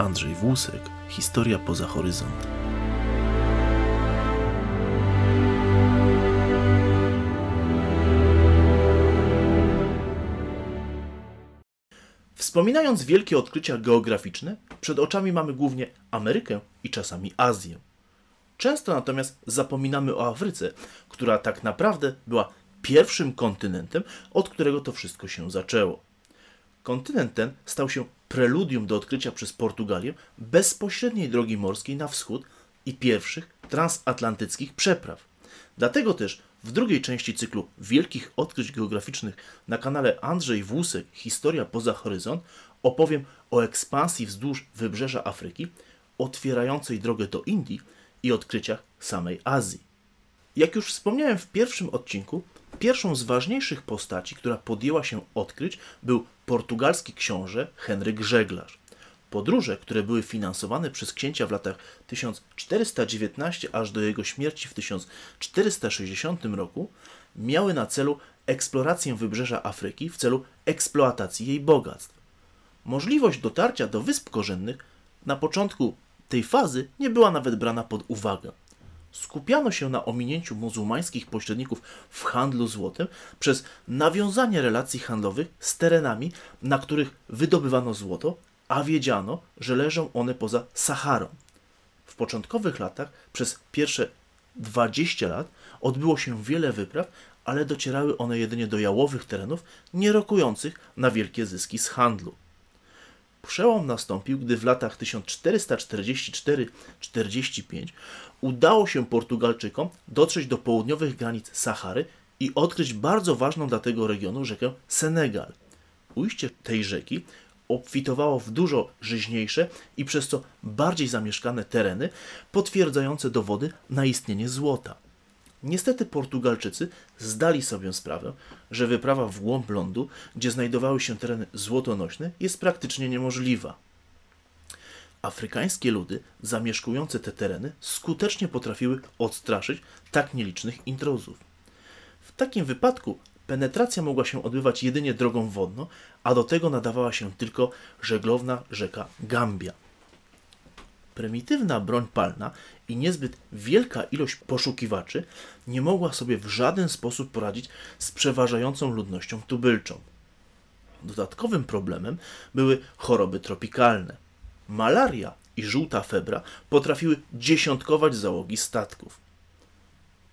Andrzej Włusek, Historia poza horyzont. Wspominając wielkie odkrycia geograficzne, przed oczami mamy głównie Amerykę i czasami Azję. Często natomiast zapominamy o Afryce, która tak naprawdę była pierwszym kontynentem, od którego to wszystko się zaczęło. Kontynent ten stał się preludium do odkrycia przez Portugalię bezpośredniej drogi morskiej na wschód i pierwszych transatlantyckich przepraw. Dlatego też w drugiej części cyklu Wielkich Odkryć Geograficznych na kanale Andrzej Włusek Historia poza horyzont opowiem o ekspansji wzdłuż wybrzeża Afryki, otwierającej drogę do Indii i odkryciach samej Azji. Jak już wspomniałem w pierwszym odcinku, pierwszą z ważniejszych postaci, która podjęła się odkryć, był portugalski książę Henryk Żeglarz. Podróże, które były finansowane przez księcia w latach 1419 aż do jego śmierci w 1460 roku, miały na celu eksplorację wybrzeża Afryki w celu eksploatacji jej bogactw. Możliwość dotarcia do wysp korzennych na początku tej fazy nie była nawet brana pod uwagę. Skupiano się na ominięciu muzułmańskich pośredników w handlu złotem przez nawiązanie relacji handlowych z terenami, na których wydobywano złoto, a wiedziano, że leżą one poza Saharą. W początkowych latach, przez pierwsze 20 lat, odbyło się wiele wypraw, ale docierały one jedynie do jałowych terenów, nie rokujących na wielkie zyski z handlu. Przełom nastąpił, gdy w latach 1444-45 udało się Portugalczykom dotrzeć do południowych granic Sahary i odkryć bardzo ważną dla tego regionu rzekę Senegal. Ujście tej rzeki obfitowało w dużo żyźniejsze i przez to bardziej zamieszkane tereny, potwierdzające dowody na istnienie złota. Niestety Portugalczycy zdali sobie sprawę, że wyprawa w głąb lądu, gdzie znajdowały się tereny złotonośne, jest praktycznie niemożliwa. Afrykańskie ludy zamieszkujące te tereny skutecznie potrafiły odstraszyć tak nielicznych intruzów. W takim wypadku penetracja mogła się odbywać jedynie drogą wodną, a do tego nadawała się tylko żeglowna rzeka Gambia. Prymitywna broń palna i niezbyt wielka ilość poszukiwaczy nie mogła sobie w żaden sposób poradzić z przeważającą ludnością tubylczą. Dodatkowym problemem były choroby tropikalne. Malaria i żółta febra potrafiły dziesiątkować załogi statków.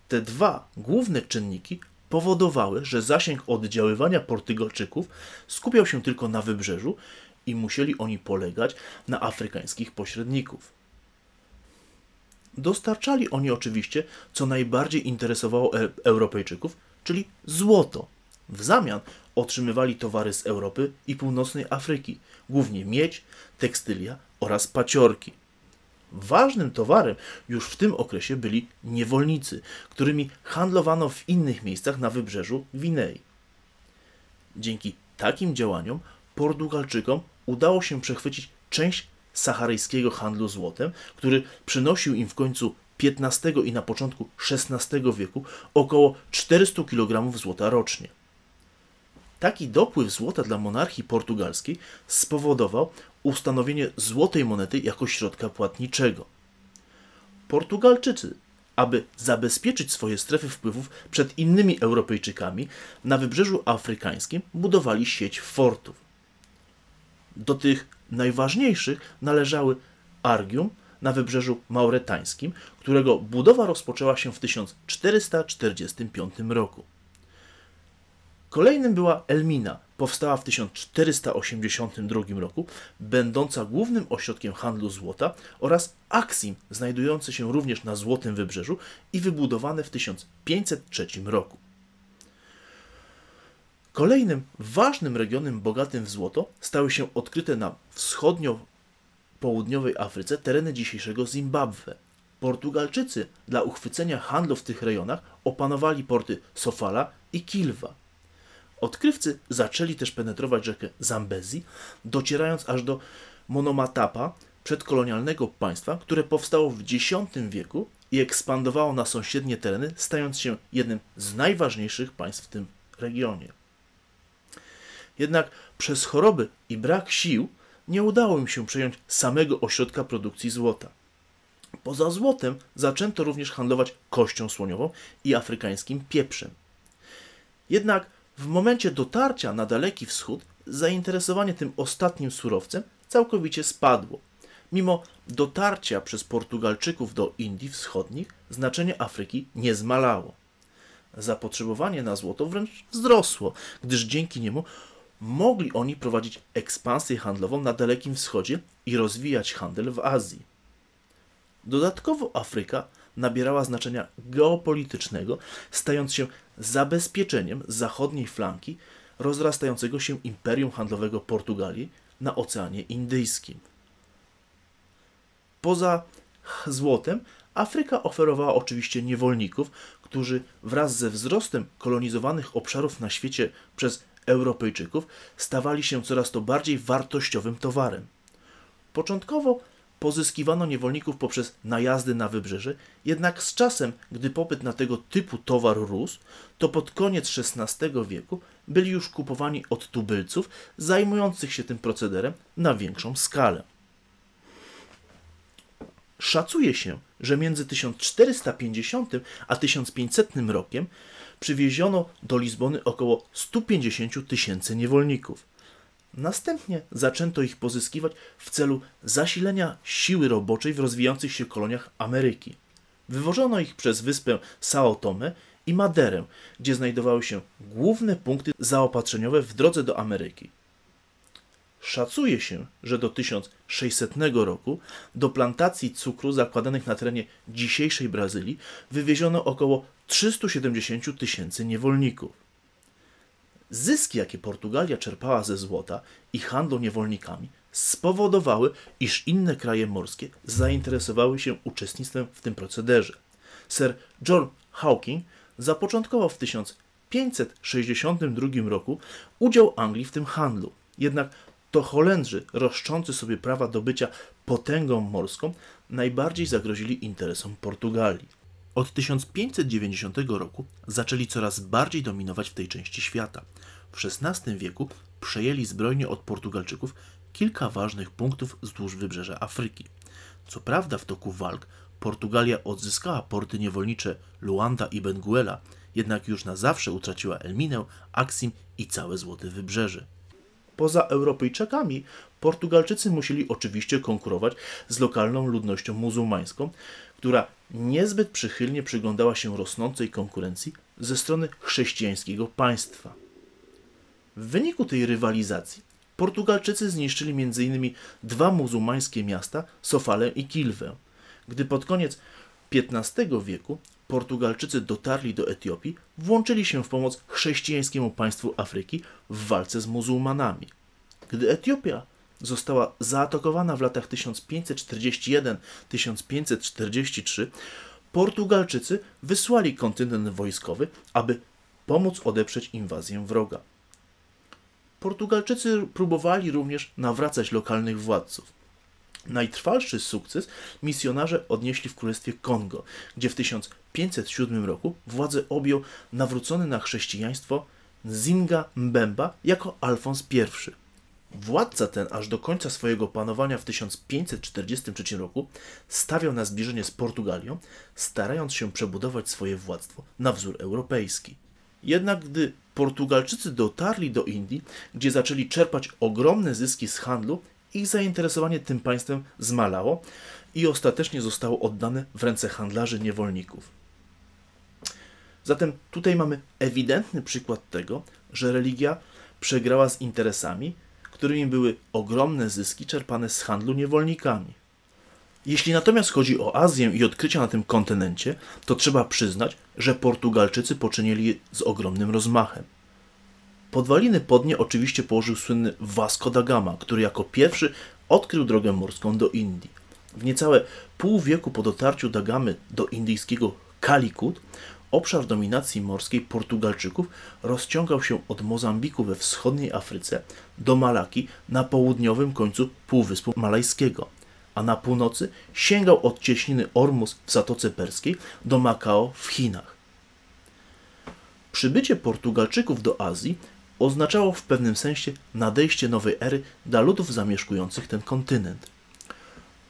Te dwa główne czynniki powodowały, że zasięg oddziaływania Portugalczyków skupiał się tylko na wybrzeżu i musieli oni polegać na afrykańskich pośredników. Dostarczali oni oczywiście, co najbardziej interesowało e Europejczyków, czyli złoto. W zamian otrzymywali towary z Europy i północnej Afryki, głównie miedź, tekstylia oraz paciorki. Ważnym towarem już w tym okresie byli niewolnicy, którymi handlowano w innych miejscach na wybrzeżu Gwinei. Dzięki takim działaniom Portugalczykom udało się przechwycić część saharyjskiego handlu złotem, który przynosił im w końcu XV i na początku XVI wieku około 400 kg złota rocznie. Taki dopływ złota dla monarchii portugalskiej spowodował ustanowienie złotej monety jako środka płatniczego. Portugalczycy, aby zabezpieczyć swoje strefy wpływów przed innymi Europejczykami, na wybrzeżu afrykańskim budowali sieć fortów. Do tych najważniejszych należały Argium na wybrzeżu mauretańskim, którego budowa rozpoczęła się w 1445 roku. Kolejnym była Elmina, powstała w 1482 roku, będąca głównym ośrodkiem handlu złota oraz Aksim, znajdujący się również na Złotym Wybrzeżu i wybudowane w 1503 roku. Kolejnym ważnym regionem bogatym w złoto stały się odkryte na wschodnio-południowej Afryce tereny dzisiejszego Zimbabwe. Portugalczycy dla uchwycenia handlu w tych rejonach opanowali porty Sofala i Kilwa. Odkrywcy zaczęli też penetrować rzekę Zambezi, docierając aż do Monomatapa, przedkolonialnego państwa, które powstało w X wieku i ekspandowało na sąsiednie tereny, stając się jednym z najważniejszych państw w tym regionie. Jednak przez choroby i brak sił nie udało im się przejąć samego ośrodka produkcji złota. Poza złotem zaczęto również handlować kością słoniową i afrykańskim pieprzem. Jednak w momencie dotarcia na Daleki Wschód zainteresowanie tym ostatnim surowcem całkowicie spadło. Mimo dotarcia przez Portugalczyków do Indii Wschodnich, znaczenie Afryki nie zmalało. Zapotrzebowanie na złoto wręcz wzrosło, gdyż dzięki niemu mogli oni prowadzić ekspansję handlową na Dalekim Wschodzie i rozwijać handel w Azji. Dodatkowo Afryka nabierała znaczenia geopolitycznego, stając się zabezpieczeniem zachodniej flanki rozrastającego się imperium handlowego Portugalii na Oceanie Indyjskim. Poza złotem Afryka oferowała oczywiście niewolników, którzy wraz ze wzrostem kolonizowanych obszarów na świecie przez Europejczyków stawali się coraz to bardziej wartościowym towarem. Początkowo pozyskiwano niewolników poprzez najazdy na wybrzeże, jednak z czasem, gdy popyt na tego typu towar rósł, to pod koniec XVI wieku byli już kupowani od tubylców zajmujących się tym procederem na większą skalę. Szacuje się, że między 1450 a 1500 rokiem przywieziono do Lizbony około 150 tysięcy niewolników. Następnie zaczęto ich pozyskiwać w celu zasilenia siły roboczej w rozwijających się koloniach Ameryki. Wywożono ich przez wyspę Sao Tome i Maderę, gdzie znajdowały się główne punkty zaopatrzeniowe w drodze do Ameryki. Szacuje się, że do 1600 roku do plantacji cukru zakładanych na terenie dzisiejszej Brazylii wywieziono około 370 tysięcy niewolników. Zyski, jakie Portugalia czerpała ze złota i handlu niewolnikami, spowodowały, iż inne kraje morskie zainteresowały się uczestnictwem w tym procederze. Sir John Hawking zapoczątkował w 1562 roku udział Anglii w tym handlu. Jednak to Holendrzy, roszczący sobie prawa do bycia potęgą morską, najbardziej zagrozili interesom Portugalii. Od 1590 roku zaczęli coraz bardziej dominować w tej części świata. W XVI wieku przejęli zbrojnie od Portugalczyków kilka ważnych punktów wzdłuż wybrzeża Afryki. Co prawda w toku walk Portugalia odzyskała porty niewolnicze Luanda i Benguela, jednak już na zawsze utraciła Elminę, Aksim i całe Złote Wybrzeże. Poza Europejczykami Portugalczycy musieli oczywiście konkurować z lokalną ludnością muzułmańską, która niezbyt przychylnie przyglądała się rosnącej konkurencji ze strony chrześcijańskiego państwa. W wyniku tej rywalizacji Portugalczycy zniszczyli m.in. dwa muzułmańskie miasta, Sofalę i Kilwę. Gdy pod koniec XV wieku Portugalczycy dotarli do Etiopii, włączyli się w pomoc chrześcijańskiemu państwu Afryki w walce z muzułmanami. Gdy Etiopia została zaatakowana w latach 1541-1543, Portugalczycy wysłali kontynent wojskowy, aby pomóc odeprzeć inwazję wroga. Portugalczycy próbowali również nawracać lokalnych władców. Najtrwalszy sukces misjonarze odnieśli w królestwie Kongo, gdzie w 1507 roku władzę objął nawrócony na chrześcijaństwo Nzinga Mbemba jako Alfons I. Władca ten aż do końca swojego panowania w 1543 roku stawiał na zbliżenie z Portugalią, starając się przebudować swoje władztwo na wzór europejski. Jednak gdy Portugalczycy dotarli do Indii, gdzie zaczęli czerpać ogromne zyski z handlu, ich zainteresowanie tym państwem zmalało i ostatecznie zostało oddane w ręce handlarzy niewolników. Zatem tutaj mamy ewidentny przykład tego, że religia przegrała z interesami, którymi były ogromne zyski czerpane z handlu niewolnikami. Jeśli natomiast chodzi o Azję i odkrycia na tym kontynencie, to trzeba przyznać, że Portugalczycy poczynili z ogromnym rozmachem. Podwaliny pod nie oczywiście położył słynny Vasco da Gama, który jako pierwszy odkrył drogę morską do Indii. W niecałe pół wieku po dotarciu da Gamy do indyjskiego Kalikut obszar dominacji morskiej Portugalczyków rozciągał się od Mozambiku we wschodniej Afryce do Malaki na południowym końcu Półwyspu Malajskiego, a na północy sięgał od cieśniny Ormus w Zatoce Perskiej do Makao w Chinach. Przybycie Portugalczyków do Azji oznaczało w pewnym sensie nadejście nowej ery dla ludów zamieszkujących ten kontynent.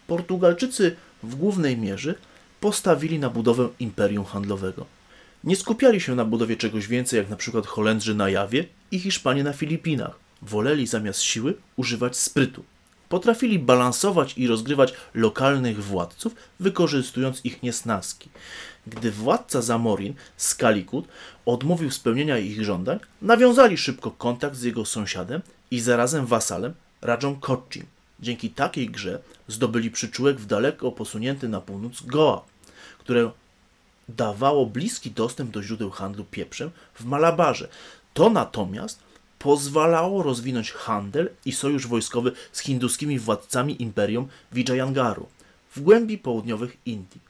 Portugalczycy w głównej mierze postawili na budowę imperium handlowego. Nie skupiali się na budowie czegoś więcej, jak na przykład Holendrzy na Jawie i Hiszpanie na Filipinach. Woleli zamiast siły używać sprytu. Potrafili balansować i rozgrywać lokalnych władców, wykorzystując ich niesnaski. Gdy władca Zamorin z odmówił spełnienia ich żądań, nawiązali szybko kontakt z jego sąsiadem i zarazem wasalem Radżą Kotchim. Dzięki takiej grze zdobyli przyczółek w daleko posunięty na północ Goa, które dawało bliski dostęp do źródeł handlu pieprzem w Malabarze. To natomiast pozwalało rozwinąć handel i sojusz wojskowy z hinduskimi władcami imperium Vijayangaru w głębi południowych Indii.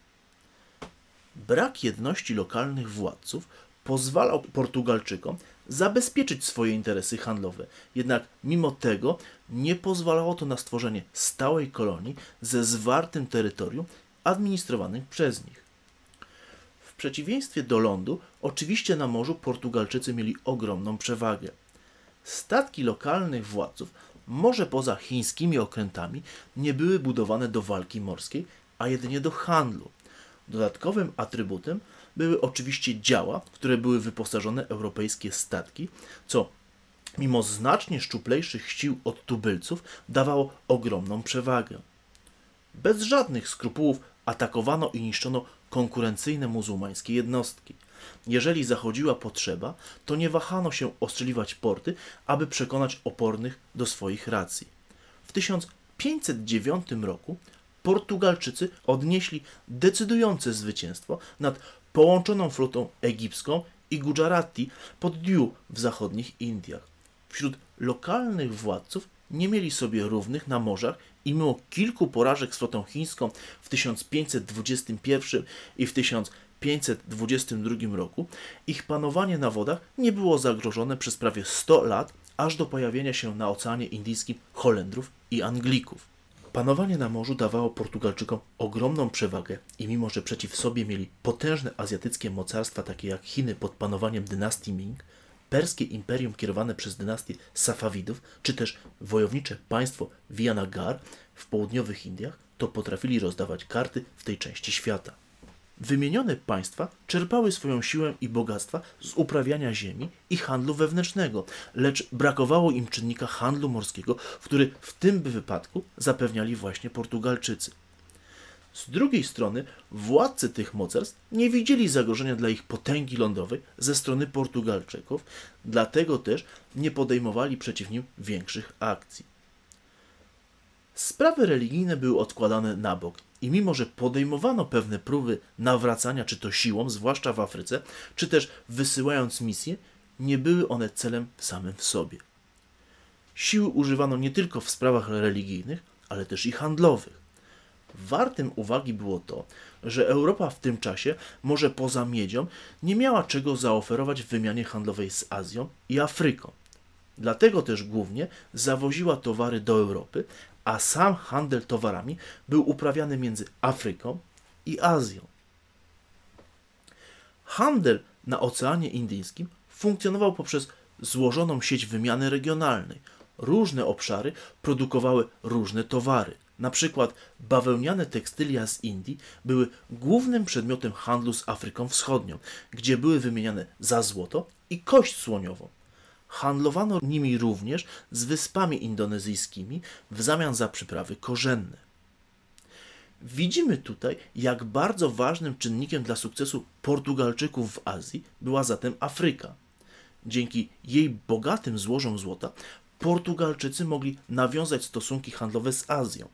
Brak jedności lokalnych władców pozwalał Portugalczykom zabezpieczyć swoje interesy handlowe, jednak mimo tego nie pozwalało to na stworzenie stałej kolonii ze zwartym terytorium administrowanym przez nich. W przeciwieństwie do lądu, oczywiście na morzu Portugalczycy mieli ogromną przewagę. Statki lokalnych władców, może poza chińskimi okrętami, nie były budowane do walki morskiej, a jedynie do handlu. Dodatkowym atrybutem były oczywiście działa, w które były wyposażone europejskie statki, co mimo znacznie szczuplejszych sił od tubylców dawało ogromną przewagę. Bez żadnych skrupułów atakowano i niszczono konkurencyjne muzułmańskie jednostki. Jeżeli zachodziła potrzeba, to nie wahano się ostrzeliwać porty, aby przekonać opornych do swoich racji. W 1509 roku Portugalczycy odnieśli decydujące zwycięstwo nad połączoną flotą egipską i Gujarati pod Diu w zachodnich Indiach. Wśród lokalnych władców nie mieli sobie równych na morzach i mimo kilku porażek z flotą chińską w 1521 i w 1522 roku, ich panowanie na wodach nie było zagrożone przez prawie 100 lat, aż do pojawienia się na Oceanie Indyjskim Holendrów i Anglików. Panowanie na morzu dawało Portugalczykom ogromną przewagę i mimo, że przeciw sobie mieli potężne azjatyckie mocarstwa takie jak Chiny pod panowaniem dynastii Ming, perskie imperium kierowane przez dynastię Safawidów, czy też wojownicze państwo Vijanagar w południowych Indiach, to potrafili rozdawać karty w tej części świata. Wymienione państwa czerpały swoją siłę i bogactwa z uprawiania ziemi i handlu wewnętrznego, lecz brakowało im czynnika handlu morskiego, który w tym wypadku zapewniali właśnie Portugalczycy. Z drugiej strony władcy tych mocarstw nie widzieli zagrożenia dla ich potęgi lądowej ze strony Portugalczyków, dlatego też nie podejmowali przeciw nim większych akcji. Sprawy religijne były odkładane na bok i mimo, że podejmowano pewne próby nawracania, czy to siłą, zwłaszcza w Afryce, czy też wysyłając misje, nie były one celem samym w sobie. Siły używano nie tylko w sprawach religijnych, ale też i handlowych. Wartym uwagi było to, że Europa w tym czasie, może poza miedzią, nie miała czego zaoferować w wymianie handlowej z Azją i Afryką. Dlatego też głównie zawoziła towary do Europy, a sam handel towarami był uprawiany między Afryką i Azją. Handel na Oceanie Indyjskim funkcjonował poprzez złożoną sieć wymiany regionalnej. Różne obszary produkowały różne towary. Na przykład bawełniane tekstylia z Indii były głównym przedmiotem handlu z Afryką Wschodnią, gdzie były wymieniane za złoto i kość słoniową. Handlowano nimi również z wyspami indonezyjskimi w zamian za przyprawy korzenne. Widzimy tutaj, jak bardzo ważnym czynnikiem dla sukcesu Portugalczyków w Azji była zatem Afryka. Dzięki jej bogatym złożom złota Portugalczycy mogli nawiązać stosunki handlowe z Azją.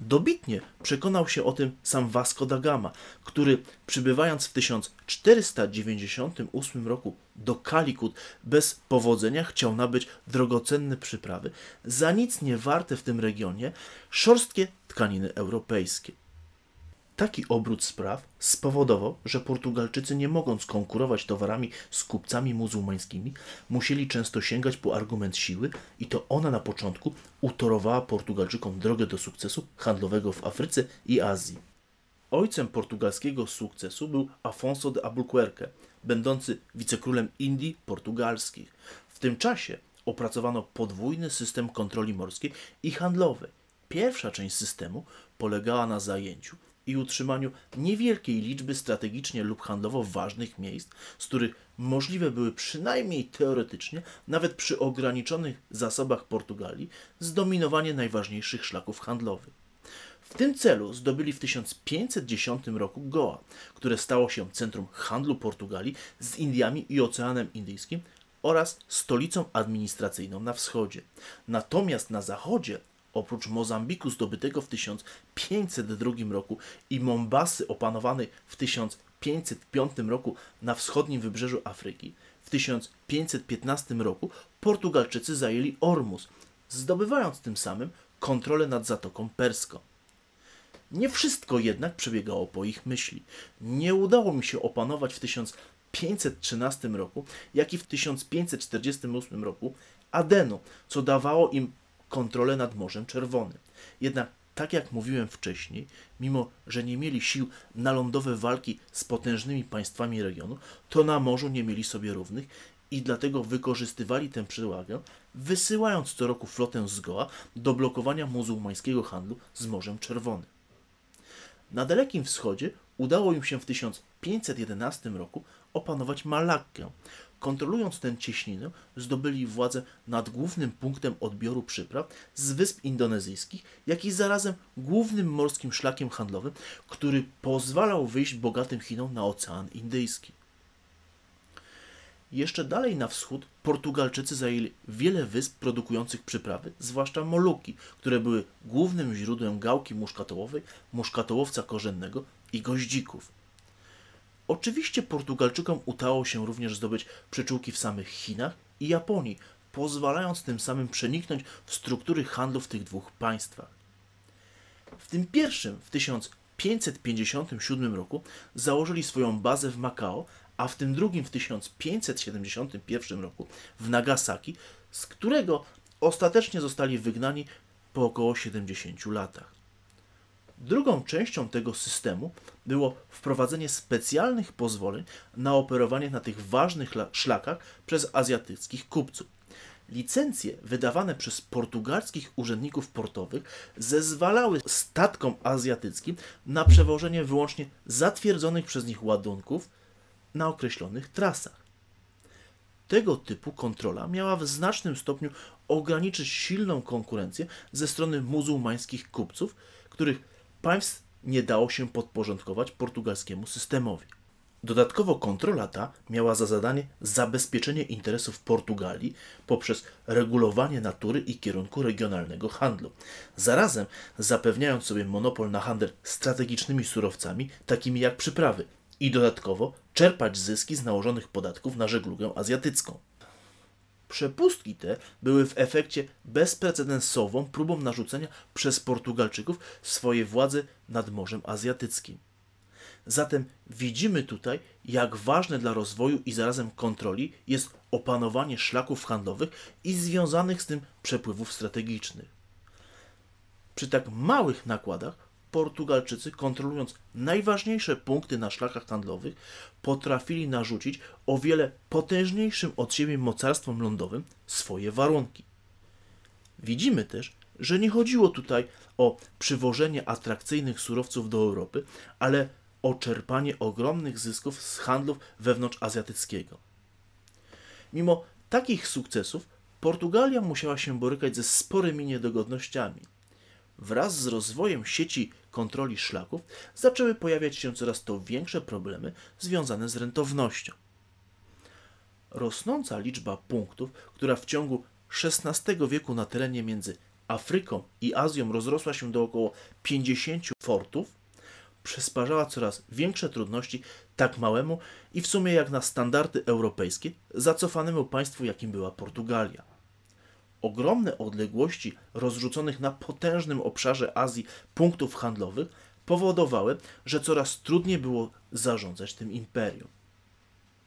Dobitnie przekonał się o tym sam Vasco da Gama, który przybywając w 1498 roku do Kalikut bez powodzenia chciał nabyć drogocenne przyprawy, za nic nie warte w tym regionie szorstkie tkaniny europejskie. Taki obrót spraw spowodował, że Portugalczycy, nie mogąc konkurować towarami z kupcami muzułmańskimi, musieli często sięgać po argument siły i to ona na początku utorowała Portugalczykom drogę do sukcesu handlowego w Afryce i Azji. Ojcem portugalskiego sukcesu był Afonso de Albuquerque, będący wicekrólem Indii portugalskich. W tym czasie opracowano podwójny system kontroli morskiej i handlowej. Pierwsza część systemu polegała na zajęciu i utrzymaniu niewielkiej liczby strategicznie lub handlowo ważnych miejsc, z których możliwe były przynajmniej teoretycznie, nawet przy ograniczonych zasobach Portugalii, zdominowanie najważniejszych szlaków handlowych. W tym celu zdobyli w 1510 roku Goa, które stało się centrum handlu Portugalii z Indiami i Oceanem Indyjskim oraz stolicą administracyjną na wschodzie. Natomiast na zachodzie Oprócz Mozambiku zdobytego w 1502 roku i Mombasy opanowanej w 1505 roku na wschodnim wybrzeżu Afryki, w 1515 roku Portugalczycy zajęli Ormus, zdobywając tym samym kontrolę nad Zatoką Perską. Nie wszystko jednak przebiegało po ich myśli. Nie udało mi się opanować w 1513 roku, jak i w 1548 roku Adenu, co dawało im kontrolę nad Morzem Czerwonym. Jednak, tak jak mówiłem wcześniej, mimo że nie mieli sił na lądowe walki z potężnymi państwami regionu, to na morzu nie mieli sobie równych i dlatego wykorzystywali tę przewagę, wysyłając co roku flotę z Goa do blokowania muzułmańskiego handlu z Morzem Czerwonym. Na Dalekim Wschodzie udało im się w 1511 roku opanować Malakkę, Kontrolując tę cieśninę, zdobyli władzę nad głównym punktem odbioru przypraw z wysp indonezyjskich, jak i zarazem głównym morskim szlakiem handlowym, który pozwalał wyjść bogatym Chinom na Ocean Indyjski. Jeszcze dalej na wschód Portugalczycy zajęli wiele wysp produkujących przyprawy, zwłaszcza Moluki, które były głównym źródłem gałki muszkatołowej, muszkatołowca korzennego i goździków. Oczywiście Portugalczykom udało się również zdobyć przyczółki w samych Chinach i Japonii, pozwalając tym samym przeniknąć w struktury handlu w tych dwóch państwach. W tym pierwszym, w 1557 roku, założyli swoją bazę w Makao, a w tym drugim w 1571 roku w Nagasaki, z którego ostatecznie zostali wygnani po około 70 latach. Drugą częścią tego systemu było wprowadzenie specjalnych pozwoleń na operowanie na tych ważnych szlakach przez azjatyckich kupców. Licencje wydawane przez portugalskich urzędników portowych zezwalały statkom azjatyckim na przewożenie wyłącznie zatwierdzonych przez nich ładunków na określonych trasach. Tego typu kontrola miała w znacznym stopniu ograniczyć silną konkurencję ze strony muzułmańskich kupców, których państw nie dało się podporządkować portugalskiemu systemowi. Dodatkowo kontrola ta miała za zadanie zabezpieczenie interesów Portugalii poprzez regulowanie natury i kierunku regionalnego handlu, zarazem zapewniając sobie monopol na handel strategicznymi surowcami, takimi jak przyprawy, i dodatkowo czerpać zyski z nałożonych podatków na żeglugę azjatycką. Przepustki te były w efekcie bezprecedensową próbą narzucenia przez Portugalczyków swojej władzy nad Morzem Azjatyckim. Zatem widzimy tutaj, jak ważne dla rozwoju i zarazem kontroli jest opanowanie szlaków handlowych i związanych z tym przepływów strategicznych. Przy tak małych nakładach Portugalczycy, kontrolując najważniejsze punkty na szlakach handlowych, potrafili narzucić o wiele potężniejszym od siebie mocarstwom lądowym swoje warunki. Widzimy też, że nie chodziło tutaj o przywożenie atrakcyjnych surowców do Europy, ale o czerpanie ogromnych zysków z handlów wewnątrzazjatyckiego. Mimo takich sukcesów Portugalia musiała się borykać ze sporymi niedogodnościami. Wraz z rozwojem sieci kontroli szlaków zaczęły pojawiać się coraz to większe problemy związane z rentownością. Rosnąca liczba punktów, która w ciągu XVI wieku na terenie między Afryką i Azją rozrosła się do około 50 fortów, przysparzała coraz większe trudności tak małemu i w sumie jak na standardy europejskie zacofanemu państwu, jakim była Portugalia. Ogromne odległości rozrzuconych na potężnym obszarze Azji punktów handlowych powodowały, że coraz trudniej było zarządzać tym imperium.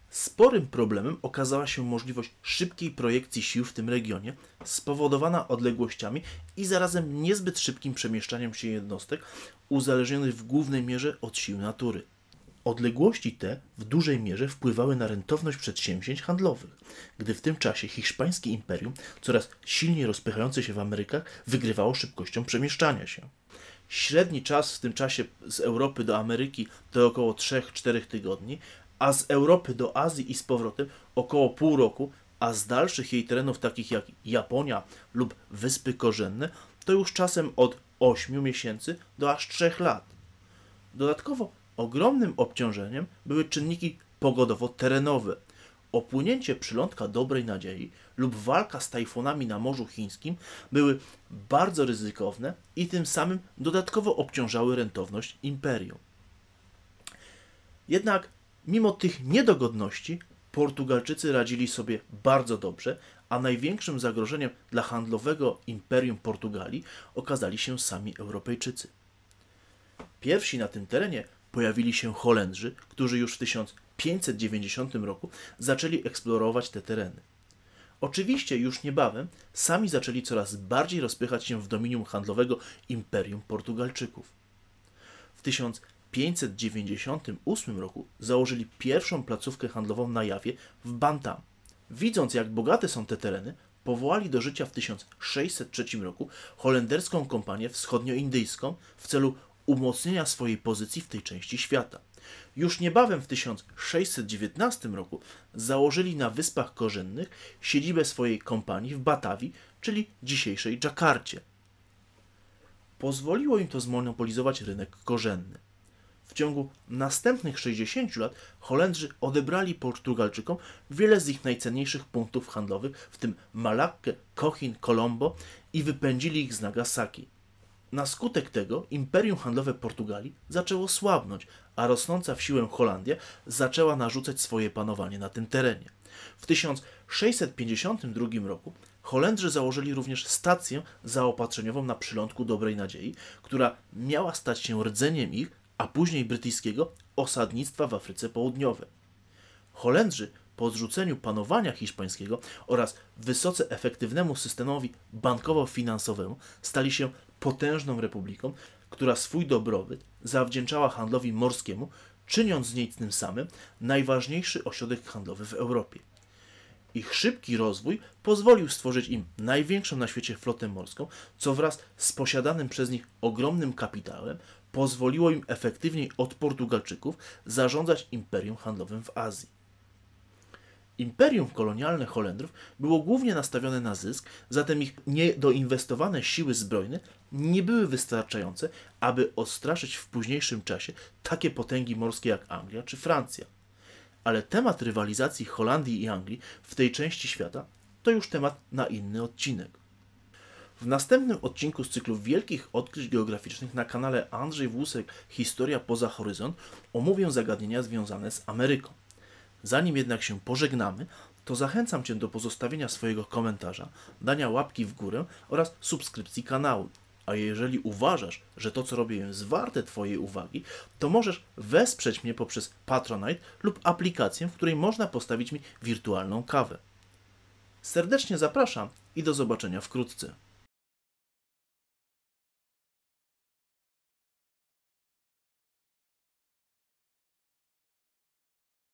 Sporym problemem okazała się możliwość szybkiej projekcji sił w tym regionie, spowodowana odległościami i zarazem niezbyt szybkim przemieszczaniem się jednostek, uzależnionych w głównej mierze od sił natury. Odległości te w dużej mierze wpływały na rentowność przedsięwzięć handlowych, gdy w tym czasie hiszpańskie imperium, coraz silniej rozpychające się w Amerykach, wygrywało szybkością przemieszczania się. Średni czas w tym czasie z Europy do Ameryki to około 3-4 tygodni, a z Europy do Azji i z powrotem około pół roku, a z dalszych jej terenów takich jak Japonia lub Wyspy Korzenne to już czasem od 8 miesięcy do aż 3 lat. Dodatkowo ogromnym obciążeniem były czynniki pogodowo-terenowe. Opłynięcie przylądka Dobrej Nadziei lub walka z tajfunami na Morzu Chińskim były bardzo ryzykowne i tym samym dodatkowo obciążały rentowność imperium. Jednak mimo tych niedogodności Portugalczycy radzili sobie bardzo dobrze, a największym zagrożeniem dla handlowego imperium Portugalii okazali się sami Europejczycy. Pierwsi na tym terenie pojawili się Holendrzy, którzy już w 1590 roku zaczęli eksplorować te tereny. Oczywiście już niebawem sami zaczęli coraz bardziej rozpychać się w dominium handlowego imperium Portugalczyków. W 1598 roku założyli pierwszą placówkę handlową na Jawie w Bantam. Widząc jak bogate są te tereny, powołali do życia w 1603 roku holenderską kompanię wschodnioindyjską w celu umocnienia swojej pozycji w tej części świata. Już niebawem w 1619 roku założyli na Wyspach Korzennych siedzibę swojej kompanii w Batawii, czyli dzisiejszej Dżakarcie. Pozwoliło im to zmonopolizować rynek korzenny. W ciągu następnych 60 lat Holendrzy odebrali Portugalczykom wiele z ich najcenniejszych punktów handlowych, w tym Malakkę, Cochin, Colombo i wypędzili ich z Nagasaki. Na skutek tego imperium handlowe Portugalii zaczęło słabnąć, a rosnąca w siłę Holandia zaczęła narzucać swoje panowanie na tym terenie. W 1652 roku Holendrzy założyli również stację zaopatrzeniową na przylądku Dobrej Nadziei, która miała stać się rdzeniem ich, a później brytyjskiego osadnictwa w Afryce Południowej. Holendrzy po odrzuceniu panowania hiszpańskiego oraz wysoce efektywnemu systemowi bankowo-finansowemu stali się potężną republiką, która swój dobrobyt zawdzięczała handlowi morskiemu, czyniąc z niej tym samym najważniejszy ośrodek handlowy w Europie. Ich szybki rozwój pozwolił stworzyć im największą na świecie flotę morską, co wraz z posiadanym przez nich ogromnym kapitałem pozwoliło im efektywniej od Portugalczyków zarządzać imperium handlowym w Azji. Imperium kolonialne Holendrów było głównie nastawione na zysk, zatem ich niedoinwestowane siły zbrojne nie były wystarczające, aby odstraszyć w późniejszym czasie takie potęgi morskie jak Anglia czy Francja. Ale temat rywalizacji Holandii i Anglii w tej części świata to już temat na inny odcinek. W następnym odcinku z cyklu Wielkich Odkryć Geograficznych na kanale Andrzej Włusek Historia poza horyzont omówię zagadnienia związane z Ameryką. Zanim jednak się pożegnamy, to zachęcam Cię do pozostawienia swojego komentarza, dania łapki w górę oraz subskrypcji kanału. A jeżeli uważasz, że to co robię jest warte Twojej uwagi, to możesz wesprzeć mnie poprzez Patronite lub aplikację, w której można postawić mi wirtualną kawę. Serdecznie zapraszam i do zobaczenia wkrótce.